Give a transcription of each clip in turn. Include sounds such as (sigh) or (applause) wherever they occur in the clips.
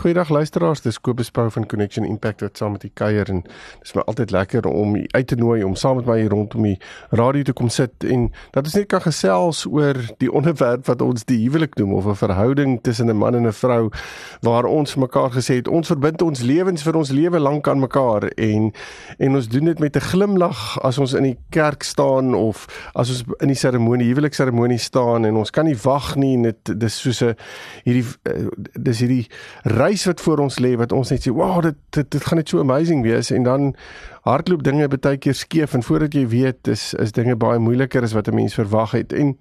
Goeiedag luisteraars, dis Kobus Pau van Connection Impact wat saam met die kuier en dis my altyd lekker om u uit te nooi om saam met my hier rondom die radio te kom sit en dat ons net kan gesels oor die onderwerp wat ons die huwelik noem of 'n verhouding tussen 'n man en 'n vrou waar ons mekaar gesê het ons verbind ons lewens vir ons lewe lank aan mekaar en en ons doen dit met 'n glimlag as ons in die kerk staan of as ons in die seremonie huwelikseremonie staan en ons kan nie wag nie net dis soos 'n hierdie eh, dis hierdie reis wat voor ons lê wat ons net sê, "Wow, dit dit dit gaan net so amazing wees." En dan hardloop dinge baie keer skeef en voordat jy weet, is is dinge baie moeiliker as wat 'n mens verwag het. En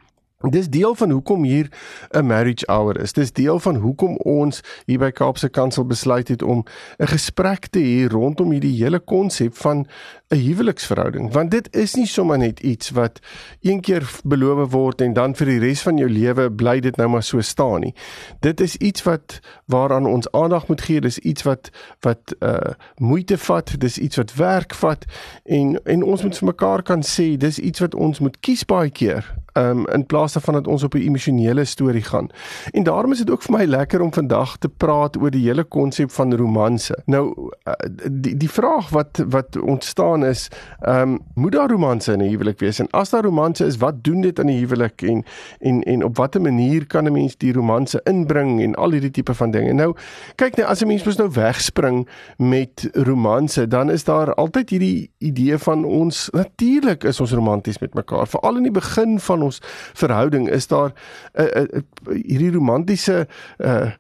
Dis deel van hoekom hier 'n marriage hour is. Dis deel van hoekom ons hier by Kaapse Kansel besluit het om 'n gesprek te hê rondom hierdie hele konsep van 'n huweliksverhouding. Want dit is nie sommer net iets wat een keer beloof word en dan vir die res van jou lewe bly dit nou maar so staan nie. Dit is iets wat waaraan ons aandag moet gee. Dis iets wat wat uh moeite vat, dis iets wat werk vat en en ons moet vir mekaar kan sê dis iets wat ons moet kies baie keer um, in plaas daarvan dat ons op 'n emosionele storie gaan. En daarom is dit ook vir my lekker om vandag te praat oor die hele konsep van romanse. Nou uh, die die vraag wat wat ontstaan is, ehm um, moet daar romanse in 'n huwelik wees? En as daar romanse is, wat doen dit aan die huwelik en en en op watter manier kan 'n mens die romanse inbring en al hierdie tipe van dinge? Nou kyk net as 'n mens mos nou wegspring met romanse, dan is daar altyd hierdie idee van ons natuurlik is ons romanties met mekaar, veral in die begin van ons verhouding is daar 'n uh, uh, hierdie romantiese uh,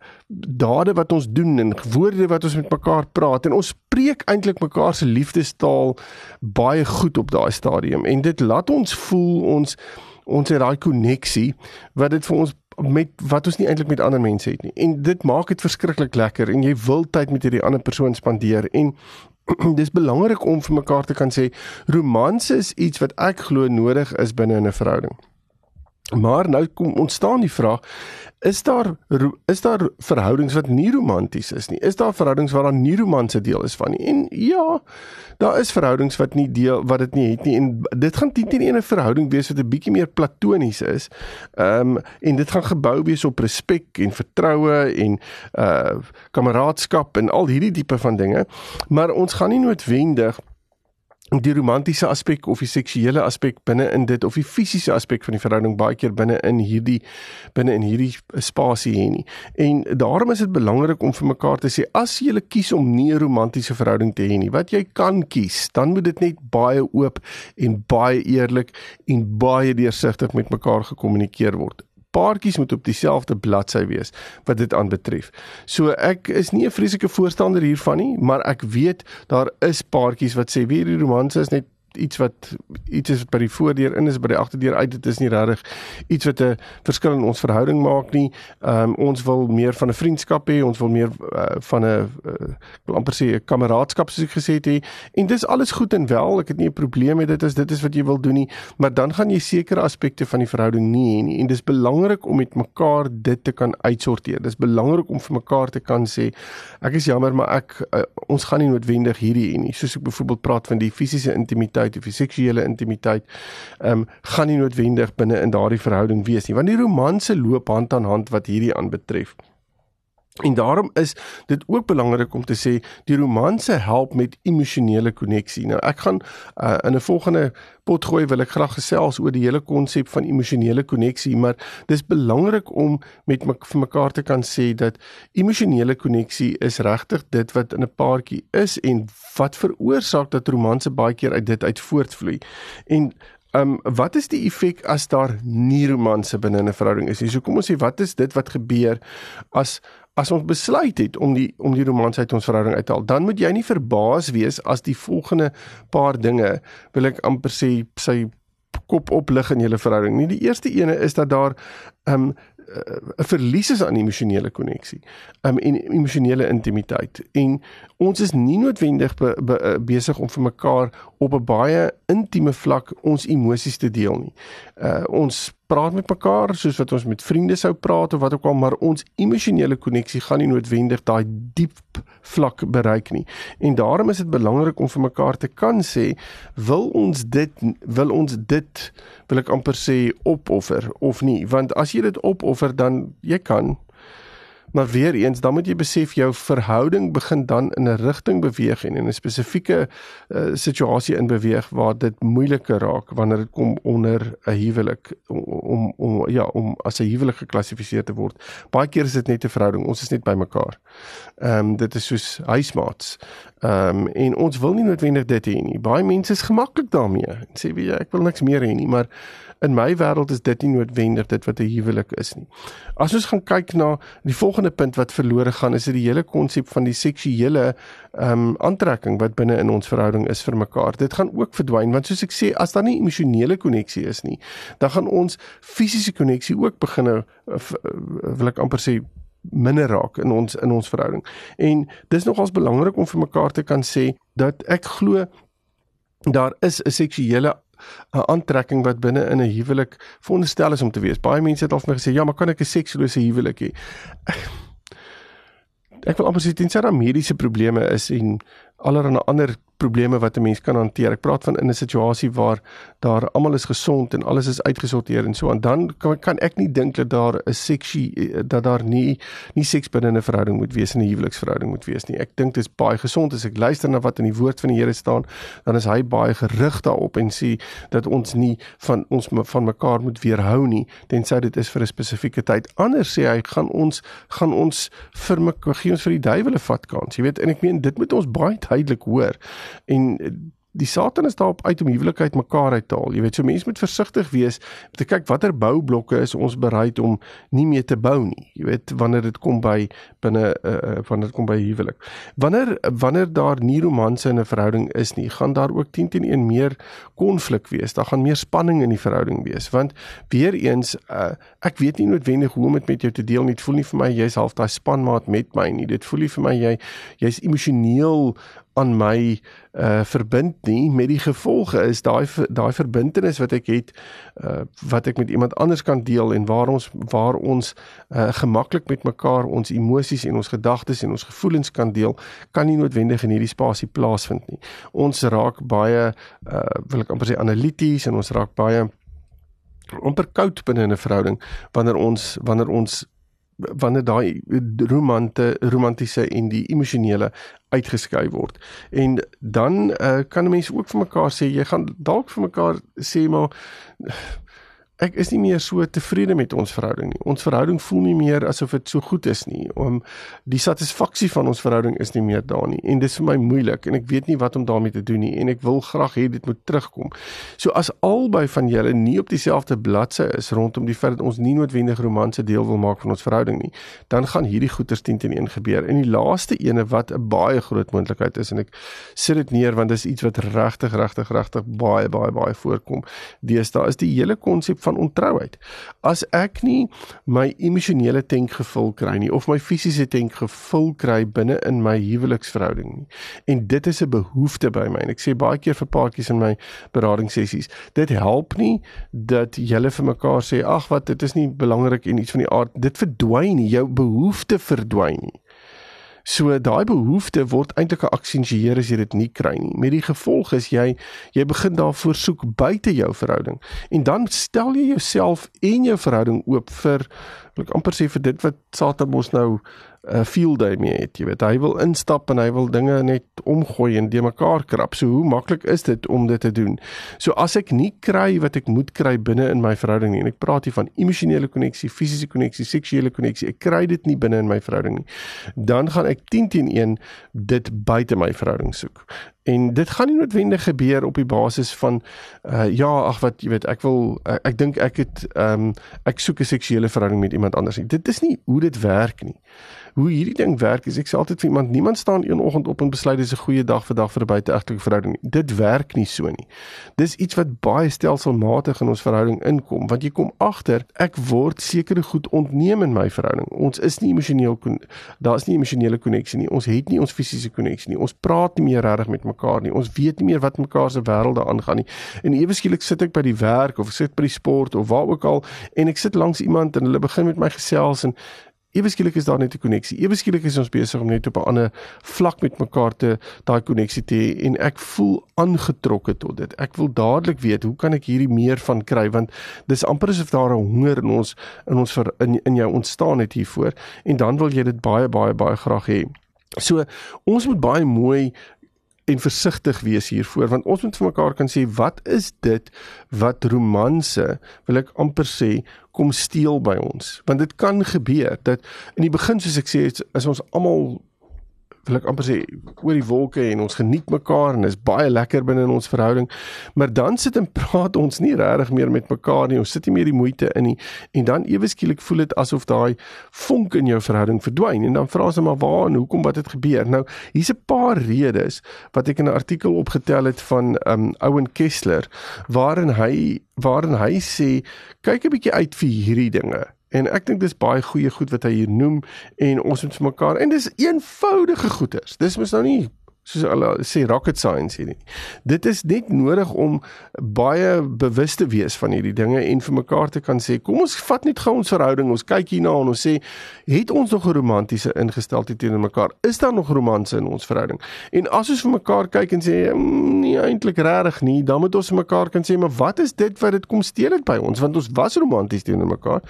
dade wat ons doen en woorde wat ons met mekaar praat en ons spreek eintlik mekaar se liefdestaal baie goed op daai stadium en dit laat ons voel ons ons het daai koneksie wat dit vir ons met wat ons nie eintlik met ander mense het nie. En dit maak dit verskriklik lekker en jy wil tyd met hierdie ander persoon spandeer en (clears throat) dis belangrik om vir mekaar te kan sê romanse is iets wat ek glo nodig is binne 'n verhouding. Maar nou kom ontstaan die vraag, is daar is daar verhoudings wat nie romanties is nie? Is daar verhoudings waar daar nie romanse deel is van nie? En ja, daar is verhoudings wat nie deel wat dit nie het nie en dit gaan teen teen 'n verhouding wees wat 'n bietjie meer platonies is. Ehm um, en dit gaan gebou wees op respek en vertroue en uh kameraadskap en al hierdie tipe van dinge. Maar ons gaan nie noodwendig die romantiese aspek of die seksuele aspek binne in dit of die fisiese aspek van die verhouding baie keer binne in hierdie binne in hierdie spasie hê nie. En daarom is dit belangrik om vir mekaar te sê as jy kies om nie 'n romantiese verhouding te hê nie, wat jy kan kies, dan moet dit net baie oop en baie eerlik en baie deursigtig met mekaar gekommunikeer word paartjies moet op dieselfde bladsy wees wat dit aanbetref. So ek is nie 'n vreeslike voorstander hiervan nie, maar ek weet daar is paartjies wat sê wie die romanse is net iets wat iets is wat by die voordeur in is by die agterdeur uit dit is nie regtig iets wat 'n verskil in ons verhouding maak nie. Ehm um, ons wil meer van 'n vriendskap hê, ons wil meer uh, van 'n uh, amper sê 'n kameraadskap soos ek gesê het hê. En dis alles goed en wel. Ek het nie 'n probleem met dit as dit is wat jy wil doen nie, maar dan gaan jy sekere aspekte van die verhouding nie hê nie. En dis belangrik om met mekaar dit te kan uitsorteer. Dis belangrik om vir mekaar te kan sê ek is jammer, maar ek uh, ons gaan nie noodwendig hierdie hê nie. Soos ek byvoorbeeld praat van die fisiese intimiteit intimiteit of die seksuele intimiteit ehm um, gaan nie noodwendig binne in daardie verhouding wees nie want die romanse loop hand aan hand wat hierdie aanbetref. En daarom is dit ook belangrik om te sê die romanse help met emosionele koneksie. Nou ek gaan uh, in 'n volgende pot gooi wil ek graag gesels oor die hele konsep van emosionele koneksie, maar dis belangrik om met my, vir mekaar te kan sê dat emosionele koneksie is regtig dit wat in 'n paartjie is en wat veroorsaak dat romanse baie keer uit dit uit voortvloei. En Ehm um, wat is die effek as daar nie romanse binne 'n verhouding is nie? So kom ons sê wat is dit wat gebeur as as ons besluit het om die om die romans uit ons verhouding uit te haal, dan moet jy nie verbaas wees as die volgende paar dinge wil ek amper sê sy kop oplig in julle verhouding. Nie die eerste ene is dat daar ehm um, 'n verlies is aan emosionele koneksie, um, en emosionele intimiteit. En ons is nie noodwendig be, be, eh, besig om vir mekaar op 'n baie intieme vlak ons emosies te deel nie. Uh ons praat met mekaar soos wat ons met vriende sou praat of wat ook al, maar ons emosionele koneksie gaan nie noodwendig daai diep vlak bereik nie. En daarom is dit belangrik om vir mekaar te kan sê, wil ons dit wil ons dit wil ek amper sê opoffer of nie? Want as jy dit opoffer dan jy kan Maar weer eens, dan moet jy besef jou verhouding begin dan in 'n rigting beweeg en in 'n spesifieke uh, situasie in beweeg waar dit moeiliker raak wanneer dit kom onder 'n huwelik om, om om ja, om as 'n huwelik geklassifiseer te word. Baie keer is dit net 'n verhouding. Ons is net by mekaar. Ehm um, dit is soos huismaats. Ehm um, en ons wil nie noodwendig dit hê nie. Baie mense is gemaklik daarmee. En sê wie ek wil niks meer hê nie, maar in my wêreld is dit nie noodwendig dit wat 'n huwelik is nie. As ons gaan kyk na die volgende punt wat verlore gaan, is dit die hele konsep van die seksuele ehm um, aantrekking wat binne in ons verhouding is vir mekaar. Dit gaan ook verdwyn want soos ek sê, as daar nie emosionele koneksie is nie, dan gaan ons fisiese koneksie ook begin wil ek amper sê minder raak in ons in ons verhouding. En dis nogals belangrik om vir mekaar te kan sê dat ek glo daar is 'n seksuele 'n aantrekking wat binne in 'n huwelik veronderstel is om te wees. Baie mense het al vir my gesê, "Ja, maar kan ek 'n sekslose huwelik hê?" Ek wil amper sê is 'n mediese probleme is en allerlei ander probleme wat 'n mens kan hanteer. Ek praat van in 'n situasie waar daar almal is gesond en alles is uitgesorteer en so aan. Dan kan, kan ek nie dink dat daar 'n seksie dat daar nie nie seks binne 'n verhouding moet wees in 'n huweliksverhouding moet wees nie. Ek dink dit is baie gesond as ek luister na wat in die woord van die Here staan, dan is hy baie gerig daarop en sê dat ons nie van ons van mekaar moet weerhou nie tensy dit is vir 'n spesifieke tyd. Anders sê hy gaan ons gaan ons vir mekaar gee ons vir die duiwele vat kans. Jy weet en ek meen dit moet ons baie duidelik hoor en die Satan is daarop uit om huwelikheid mekaar uit te haal. Jy weet, so mense moet versigtig wees om te kyk watter boublokke is ons bereid om nie meer te bou nie. Jy weet, wanneer dit kom by binne uh, wanneer dit kom by huwelik. Wanneer wanneer daar nie romanse in 'n verhouding is nie, gaan daar ook 10 teen 1 meer konflik wees. Daar gaan meer spanning in die verhouding wees, want weer eens uh, ek weet nie noodwendig hoe om dit met jou te deel nie. Dit voel nie vir my jy's half daai spanmaat met my nie. Dit voel nie vir my jy jy's emosioneel aan my uh verbind nie met die gevolge is daai daai verbintenis wat ek het uh wat ek met iemand anders kan deel en waar ons waar ons uh gemaklik met mekaar ons emosies en ons gedagtes en ons gevoelens kan deel kan nie noodwendig in hierdie spasie plaasvind nie. Ons raak baie uh wil ek amper sê analities en ons raak baie onderkoud binne 'n verhouding wanneer ons wanneer ons wanneer daai romante romantiese en die emosionele uitgeskei word. En dan uh, kan mense ook vir mekaar sê jy gaan dalk vir mekaar sê maar ek is nie meer so tevrede met ons verhouding nie. Ons verhouding voel nie meer asof dit so goed is nie. Om die satisfaksie van ons verhouding is nie meer daar nie en dit is vir my moeilik en ek weet nie wat om daarmee te doen nie en ek wil graag hê dit moet terugkom. So as albei van julle nie op dieselfde bladsy is rondom die feit dat ons nie noodwendig romanse deel wil maak van ons verhouding nie, dan gaan hierdie goeters 10 teen 1 gebeur. En die laaste ene wat 'n baie groot moontlikheid is en ek sit dit neer want dit is iets wat regtig regtig regtig baie baie baie voorkom. Deesdae is die hele konsep van ontrouheid. As ek nie my emosionele tank gevul kry nie of my fisiese tank gevul kry binne in my huweliksverhouding nie. En dit is 'n behoefte by my en ek sê baie keer vir paartjies in my beradingssessies, dit help nie dat julle vir mekaar sê ag wat dit is nie belangrik en iets van die aard dit verdwyn nie, jou behoefte verdwyn nie. So daai behoefte word eintlik geaksensieer as jy dit nie kry nie. Met die gevolg is jy jy begin daarvoor soek buite jou verhouding. En dan stel jy jouself en jou verhouding oop vir ek amper sê vir dit wat Satan mos nou 'n uh, field day mee het, jy weet. Hy wil instap en hy wil dinge net omgooi en de mekaar krap. So hoe maklik is dit om dit te doen? So as ek nie kry wat ek moet kry binne in my verhouding nie en ek praat hier van emosionele koneksie, fisiese koneksie, seksuele koneksie, ek kry dit nie binne in my verhouding nie. Dan gaan ek 10 teen 1 dit buite my verhouding soek. En dit gaan nie noodwendig gebeur op die basis van uh ja, ag wat jy weet, ek wil ek, ek dink ek het ehm um, ek soek 'n seksuele verhouding met iemand anders nie. Dit is nie hoe dit werk nie hoe hierdie ding werk is ek sê altyd vir iemand niemand staan een oggend op en besluit dis 'n goeie dag vir dag vir 'n buiteegtelike verhouding nie. Dit werk nie so nie. Dis iets wat baie stelselmatig in ons verhouding inkom want jy kom agter ek word sekere goed ontneem in my verhouding. Ons is nie emosioneel daar's nie emosionele koneksie nie. Ons het nie ons fisiese koneksie nie. Ons praat nie meer regtig met mekaar nie. Ons weet nie meer wat mekaar se wêrelde aangaan nie. En ewe skielik sit ek by die werk of ek sit by die sport of waar ook al en ek sit langs iemand en hulle begin met my gesels en ewe skielik is daar net 'n koneksie. Ewe skielik is ons besig om net op 'n ander vlak met mekaar te daai koneksie te hê en ek voel aangetrokke tot dit. Ek wil dadelik weet hoe kan ek hierdie meer van kry want dis amper asof daar 'n honger in ons in ons vir in, in jou ontstaan het hiervoor en dan wil jy dit baie baie baie graag hê. So ons moet baie mooi en versigtig wees hiervoor want ons moet vir mekaar kan sê wat is dit wat romanse wil ek amper sê kom steel by ons? Want dit kan gebeur dat in die begin soos ek sê is ons almal wil ek amper sê oor die wolke en ons geniet mekaar en is baie lekker binne in ons verhouding. Maar dan sit en praat ons nie regtig meer met mekaar nie. Ons sit nie meer die moeite in nie en dan ewe skielik voel dit asof daai vonk in jou verhouding verdwyn en dan vra ons maar waar en hoekom wat het gebeur. Nou, hier's 'n paar redes wat ek in 'n artikel opgetel het van um Owen Kessler waarin hy waarin hy sê kyk 'n bietjie uit vir hierdie dinge. En ek dink dis baie goeie goed wat hy hier noem en ons moet vir mekaar en dis eenvoudige goeders. Dis mos nou nie soos hulle sê rocket science hierdie. Dit is net nodig om baie bewus te wees van hierdie dinge en vir mekaar te kan sê kom ons vat net gou ons verhouding ons kyk hierna en ons sê het ons nog 'n romantiese ingesteldheid teenoor mekaar? Is daar nog romanse in ons verhouding? En as ons vir mekaar kyk en sê nie eintlik regtig nie dan moet ons vir mekaar kan sê maar wat is dit wat dit kom steel het by ons? Want ons was romanties teenoor mekaar.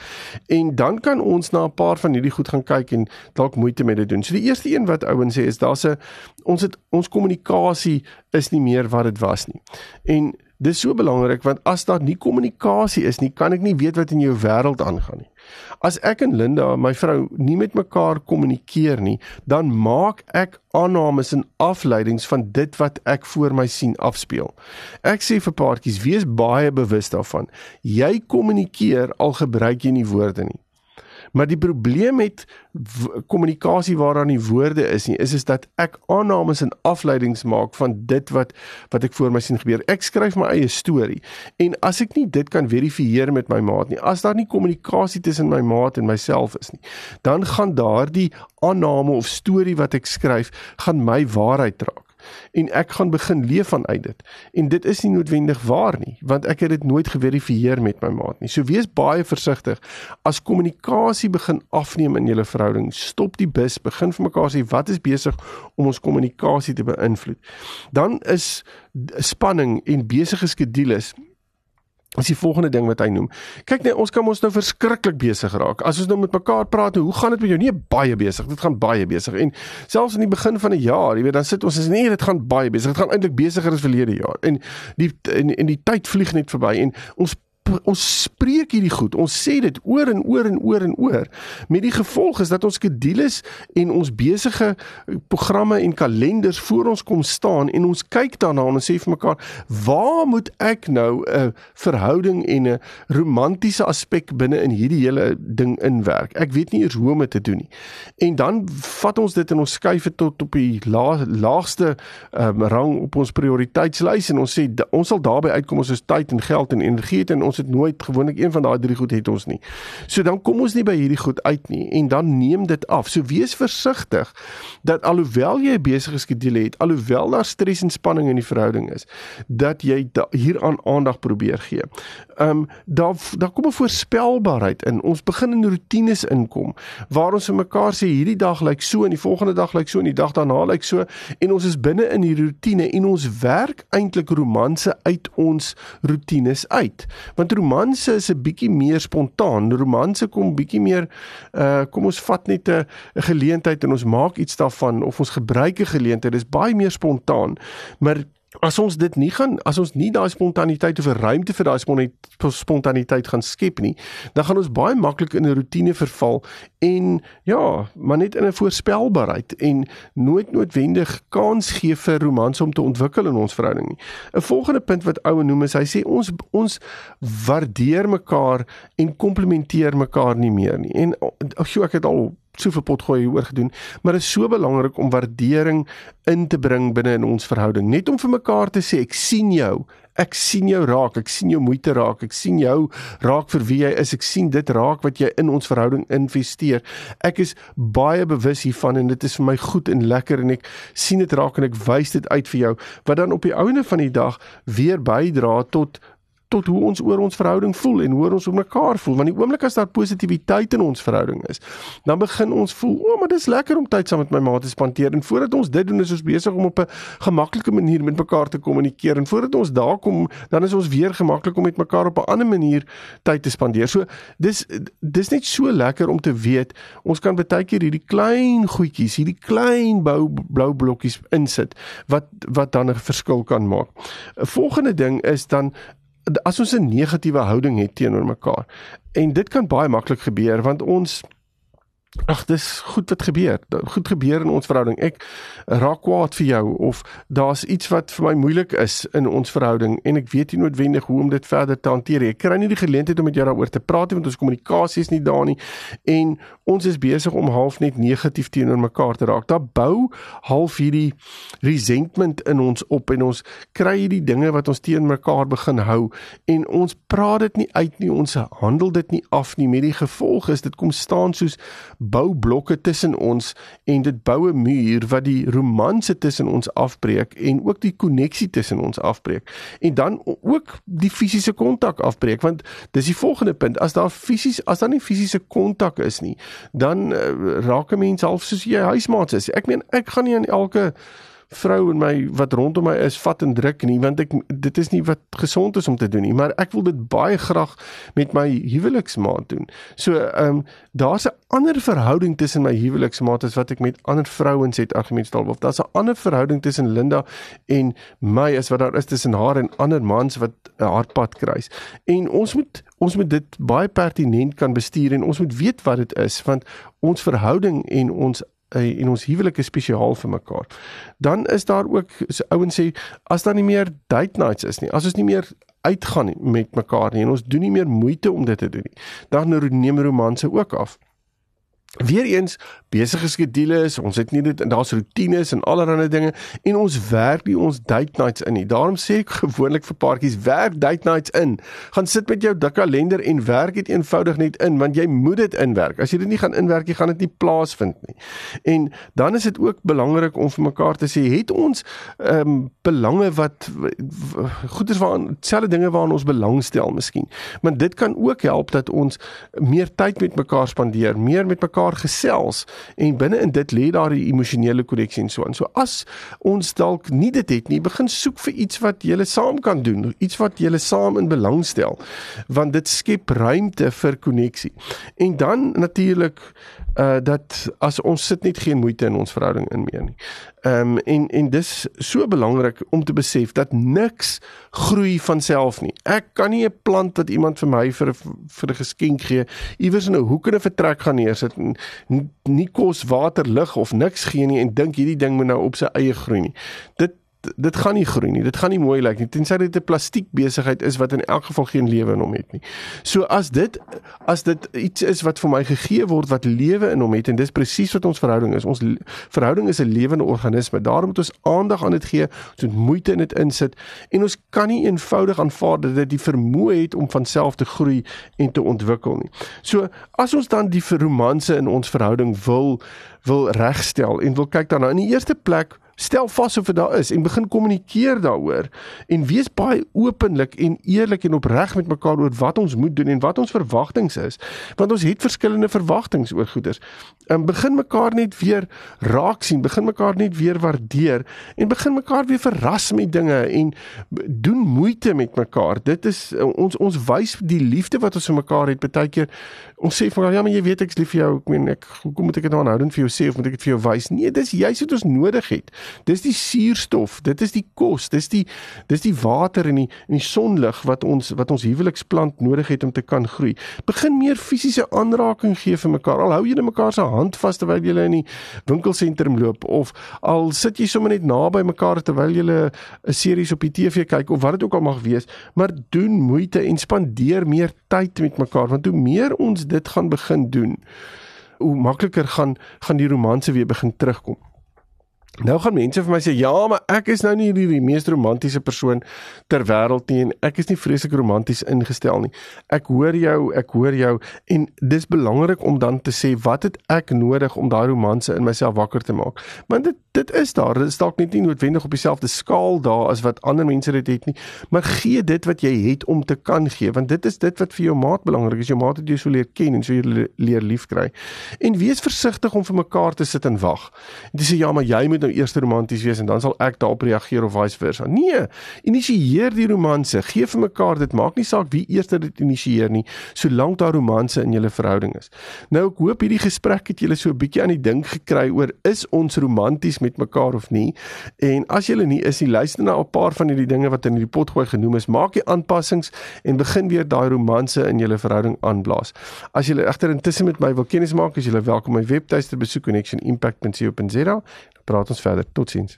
En dan kan ons na 'n paar van hierdie goed gaan kyk en dalk moeite met dit doen. So die eerste een wat ouens sê is daar's 'n ons het ons kommunikasie is nie meer wat dit was nie. En dis so belangrik want as daar nie kommunikasie is nie, kan ek nie weet wat in jou wêreld aangaan nie. As ek en Linda, my vrou, nie met mekaar kommunikeer nie, dan maak ek aannames en afleidings van dit wat ek voor my sien afspeel. Ek sê vir paartjies, wees baie bewus daarvan. Jy kommunikeer al gebruik jy nie woorde nie. Maar die probleem met kommunikasie waaraan die woorde is nie, is is dat ek aannames en afleidings maak van dit wat wat ek voor my sien gebeur. Ek skryf my eie storie en as ek nie dit kan verifieer met my maat nie, as daar nie kommunikasie tussen my maat en myself is nie, dan gaan daardie aanname of storie wat ek skryf, gaan my waarheid raak en ek gaan begin leef vanuit dit. En dit is nie noodwendig waar nie, want ek het dit nooit geverifieer met my maat nie. So wees baie versigtig as kommunikasie begin afneem in julle verhouding. Stop die bus, begin vir mekaar sê wat is besig om ons kommunikasie te beïnvloed. Dan is spanning en besige skedules As die volgende ding wat hy noem. Kyk net, ons kan ons nou verskriklik besig raak. As ons nou met mekaar praat, hoe gaan dit met jou? Nee, baie besig. Dit gaan baie besig. En selfs in die begin van 'n jaar, jy weet, dan sit ons is nee, dit gaan baie besig. Dit gaan eintlik besigger as verlede jaar. En die en, en die tyd vlieg net verby en ons ons spreek hierdie goed. Ons sê dit oor en oor en oor en oor. Met die gevolg is dat ons skedules en ons besige programme en kalenders voor ons kom staan en ons kyk daarna en ons sê vir mekaar, "Waar moet ek nou 'n verhouding en 'n romantiese aspek binne in hierdie hele ding inwerk? Ek weet nie eers hoe om dit te doen nie." En dan vat ons dit en ons skuif dit tot op die la, laagste um, rang op ons prioriteitslys en ons sê ons sal daarby uitkom ons is tyd en geld en energie het en ons het nooit gewoonlik een van daai drie goed het ons nie. So dan kom ons nie by hierdie goed uit nie en dan neem dit af. So wees versigtig dat alhoewel jy 'n besige skedule het, alhoewel daar stres en spanning in die verhouding is, dat jy hieraan aandag probeer gee. Ehm um, daar daar kom 'n voorspelbaarheid in. Ons begin in rotines inkom waar ons vir mekaar sê hierdie dag lyk so en die volgende dag lyk so en die dag daarna lyk so en ons is binne in die rotine en ons werk eintlik romanse uit ons rotines uit. Want romanse is 'n bietjie meer spontaan. Romanse kom bietjie meer uh kom ons vat net 'n geleentheid en ons maak iets daarvan of ons gebruik 'n geleentheid. Dit is baie meer spontaan. Maar As ons dit nie gaan as ons nie daai spontaniteit of 'n ruimte vir daai spontaniteit gaan skep nie, dan gaan ons baie maklik in 'n rotine verval en ja, maar net in 'n voorspelbaarheid en nooit noodwendig kans gee vir romans om te ontwikkel in ons verhouding nie. 'n Volgende punt wat oue noem is hy sê ons ons waardeer mekaar en komplimenteer mekaar nie meer nie. En ag, ek het al soveel potgooi hieroor gedoen, maar dit is so belangrik om waardering in te bring binne in ons verhouding. Net om vir mekaar te sê ek sien jou. Ek sien jou raak, ek sien jou moeite raak, ek sien jou raak vir wie jy is. Ek sien dit raak wat jy in ons verhouding investeer. Ek is baie bewus hiervan en dit is vir my goed en lekker en ek sien dit raak en ek wys dit uit vir jou wat dan op die ouene van die dag weer bydra tot tot hoe ons oor ons verhouding voel en hoe ons oor mekaar voel. Want die oomblik as daar positiwiteit in ons verhouding is, dan begin ons voel, "O, oh, maar dis lekker om tyd saam met my maat te spandeer." En voordat ons dit doen, is ons besig om op 'n gemaklike manier met mekaar te kommunikeer. En voordat ons daar kom, dan is ons weer gemaklik om met mekaar op 'n ander manier tyd te spandeer. So, dis dis net so lekker om te weet ons kan baie keer hierdie klein goedjies, hierdie klein bou blou blokkies insit wat wat dan 'n verskil kan maak. 'n Volgende ding is dan as ons 'n negatiewe houding het teenoor mekaar. En dit kan baie maklik gebeur want ons Ag dis goed wat gebeur. Goed gebeur in ons verhouding. Ek raak kwaad vir jou of daar's iets wat vir my moeilik is in ons verhouding en ek weet nie noodwendig hoe om dit verder te hanteer nie. Ek kry nie die geleentheid om met jou daaroor te praat nie want ons kommunikasie is nie daar nie en ons is besig om half net negatief teenoor mekaar te raak. Daar bou half hierdie resentment in ons op en ons kry hierdie dinge wat ons teen mekaar begin hou en ons praat dit nie uit nie. Ons handel dit nie af nie. Met die gevolg is dit kom staan soos boublokke tussen ons en dit bou 'n muur wat die romanse tussen ons afbreek en ook die koneksie tussen ons afbreek en dan ook die fisiese kontak afbreek want dis die volgende punt as daar fisies as daar nie fisiese kontak is nie dan uh, raak 'n mens half soos jy huismaats is. Ek meen ek gaan nie aan elke vrou en my wat rondom my is vat en druk nie want ek dit is nie wat gesond is om te doen nie maar ek wil dit baie graag met my huweliksmaat doen. So ehm um, daar's 'n ander verhouding tussen my huweliksmaat as wat ek met ander vrouens het argumentstal of daar's 'n ander verhouding tussen Linda en my as wat daar is tussen haar en ander mans wat haar pad kruis. En ons moet ons moet dit baie pertinent kan bestuur en ons moet weet wat dit is want ons verhouding en ons uh, en ons huwelik is spesiaal vir mekaar. Dan is daar ook so ouens sê as daar nie meer date nights is nie, as ons nie meer uitgaan met mekaar nie en ons doen nie meer moeite om dit te doen nie, dan neem romanse ook af. Weereens besige skedules, ons het nie dit daar's rotines en allerlei dinge en ons werk nie ons date nights in nie. Daarom sê ek gewoonlik vir paartjies, werk date nights in. Gaan sit met jou dik kalender en werk dit eenvoudig net in want jy moet dit inwerk. As jy dit nie gaan inwerk nie, gaan dit nie plaasvind nie. En dan is dit ook belangrik om vir mekaar te sê, het ons ehm um, belange wat goeders waaraan selfde dinge waaraan ons belangstel miskien. Maar dit kan ook help dat ons meer tyd met mekaar spandeer, meer met mekaar mekaar gesels en binne in dit lê daar die emosionele koneksie en so aan. So as ons dalk nie dit het nie, begin soek vir iets wat julle saam kan doen, iets wat julle saam in belang stel, want dit skep ruimte vir koneksie. En dan natuurlik uh dat as ons sit net geen moeite in ons verhouding in meer nie. Ehm um, en en dis so belangrik om te besef dat niks groei van self nie. Ek kan nie 'n plant wat iemand vir my vir vir 'n geskenk gee iewers in 'n hoek in 'n vertrek gaan neersit en nie kos, water, lig of niks gee nie en dink hierdie ding moet nou op sy eie groei nie. Dit dit gaan nie groei nie. Dit gaan nie mooi lyk nie. Tensy dit 'n plastiek besigheid is wat in elk geval geen lewe in hom het nie. So as dit as dit iets is wat vir my gegee word wat lewe in hom het en dis presies wat ons verhouding is. Ons verhouding is 'n lewende organisme. Daarom moet ons aandag aan dit gee, ons moet moeite in dit insit en ons kan nie eenvoudig aanvaar dat dit die vermoë het om van self te groei en te ontwikkel nie. So as ons dan die romanse in ons verhouding wil wil regstel en wil kyk daarna in die eerste plek stel vas of dit daar is en begin kommunikeer daaroor en wees baie openlik en eerlik en opreg met mekaar oor wat ons moet doen en wat ons verwagtinge is want ons het verskillende verwagtinge oor goeders. En begin mekaar net weer raak sien, begin mekaar net weer waardeer en begin mekaar weer verras met dinge en doen moeite met mekaar. Dit is ons ons wys die liefde wat ons vir mekaar het baie keer. Ons sê vir ja, maar jy weet ek's lief vir jou. Ek meen ek hoekom moet ek dit nou aanhoudend vir jou sê of moet ek dit vir jou wys? Nee, dis juist wat ons nodig het. Dis die suurstof, dit is die kos, dis die dis die water en die en die sonlig wat ons wat ons huweliksplant nodig het om te kan groei. Begin meer fisiese aanraking gee vir mekaar. Al hou net mekaar se hand vas terwyl jy in die winkelsentrum loop of al sit jy sommer net naby mekaar terwyl jy 'n series op die TV kyk of wat dit ook al mag wees, maar doen moeite en spandeer meer tyd met mekaar want hoe meer ons dit gaan begin doen, hoe makliker gaan gaan die romanse weer begin terugkom. Nou gaan mense vir my sê ja, maar ek is nou nie die, die mees romantiese persoon ter wêreld nie en ek is nie vreeslik romanties ingestel nie. Ek hoor jou, ek hoor jou en dis belangrik om dan te sê wat het ek nodig om daai romanse in myself wakker te maak? Want dit dit is daar, dit is dalk net nie noodwendig op dieselfde skaal daar as wat ander mense dit het nie, maar gee dit wat jy het om te kan gee, want dit is dit wat vir jou maat belangrik is. Jou maat het jou so leer ken en so leer liefkry. En wees versigtig om vir mekaar te sit en wag. En dis ja, maar jy moet nou eers romanties wees en dan sal ek daarop reageer of vice versa. Nee, initieer die romanse. Gee vir mekaar dit maak nie saak wie eers dit initieer nie, solank daar romanse in julle verhouding is. Nou ek hoop hierdie gesprek het julle so 'n bietjie aan die dink gekry oor is ons romanties met mekaar of nie. En as julle nie is nie, luister na 'n paar van hierdie dinge wat in hierdie potgooi genoem is. Maak die aanpassings en begin weer daai romanse in julle verhouding aanblaas. As julle egter intussen met my wil kennis maak, is julle welkom my webtuiste besoek connectionimpact.co.za praat ons verder. Totsiens.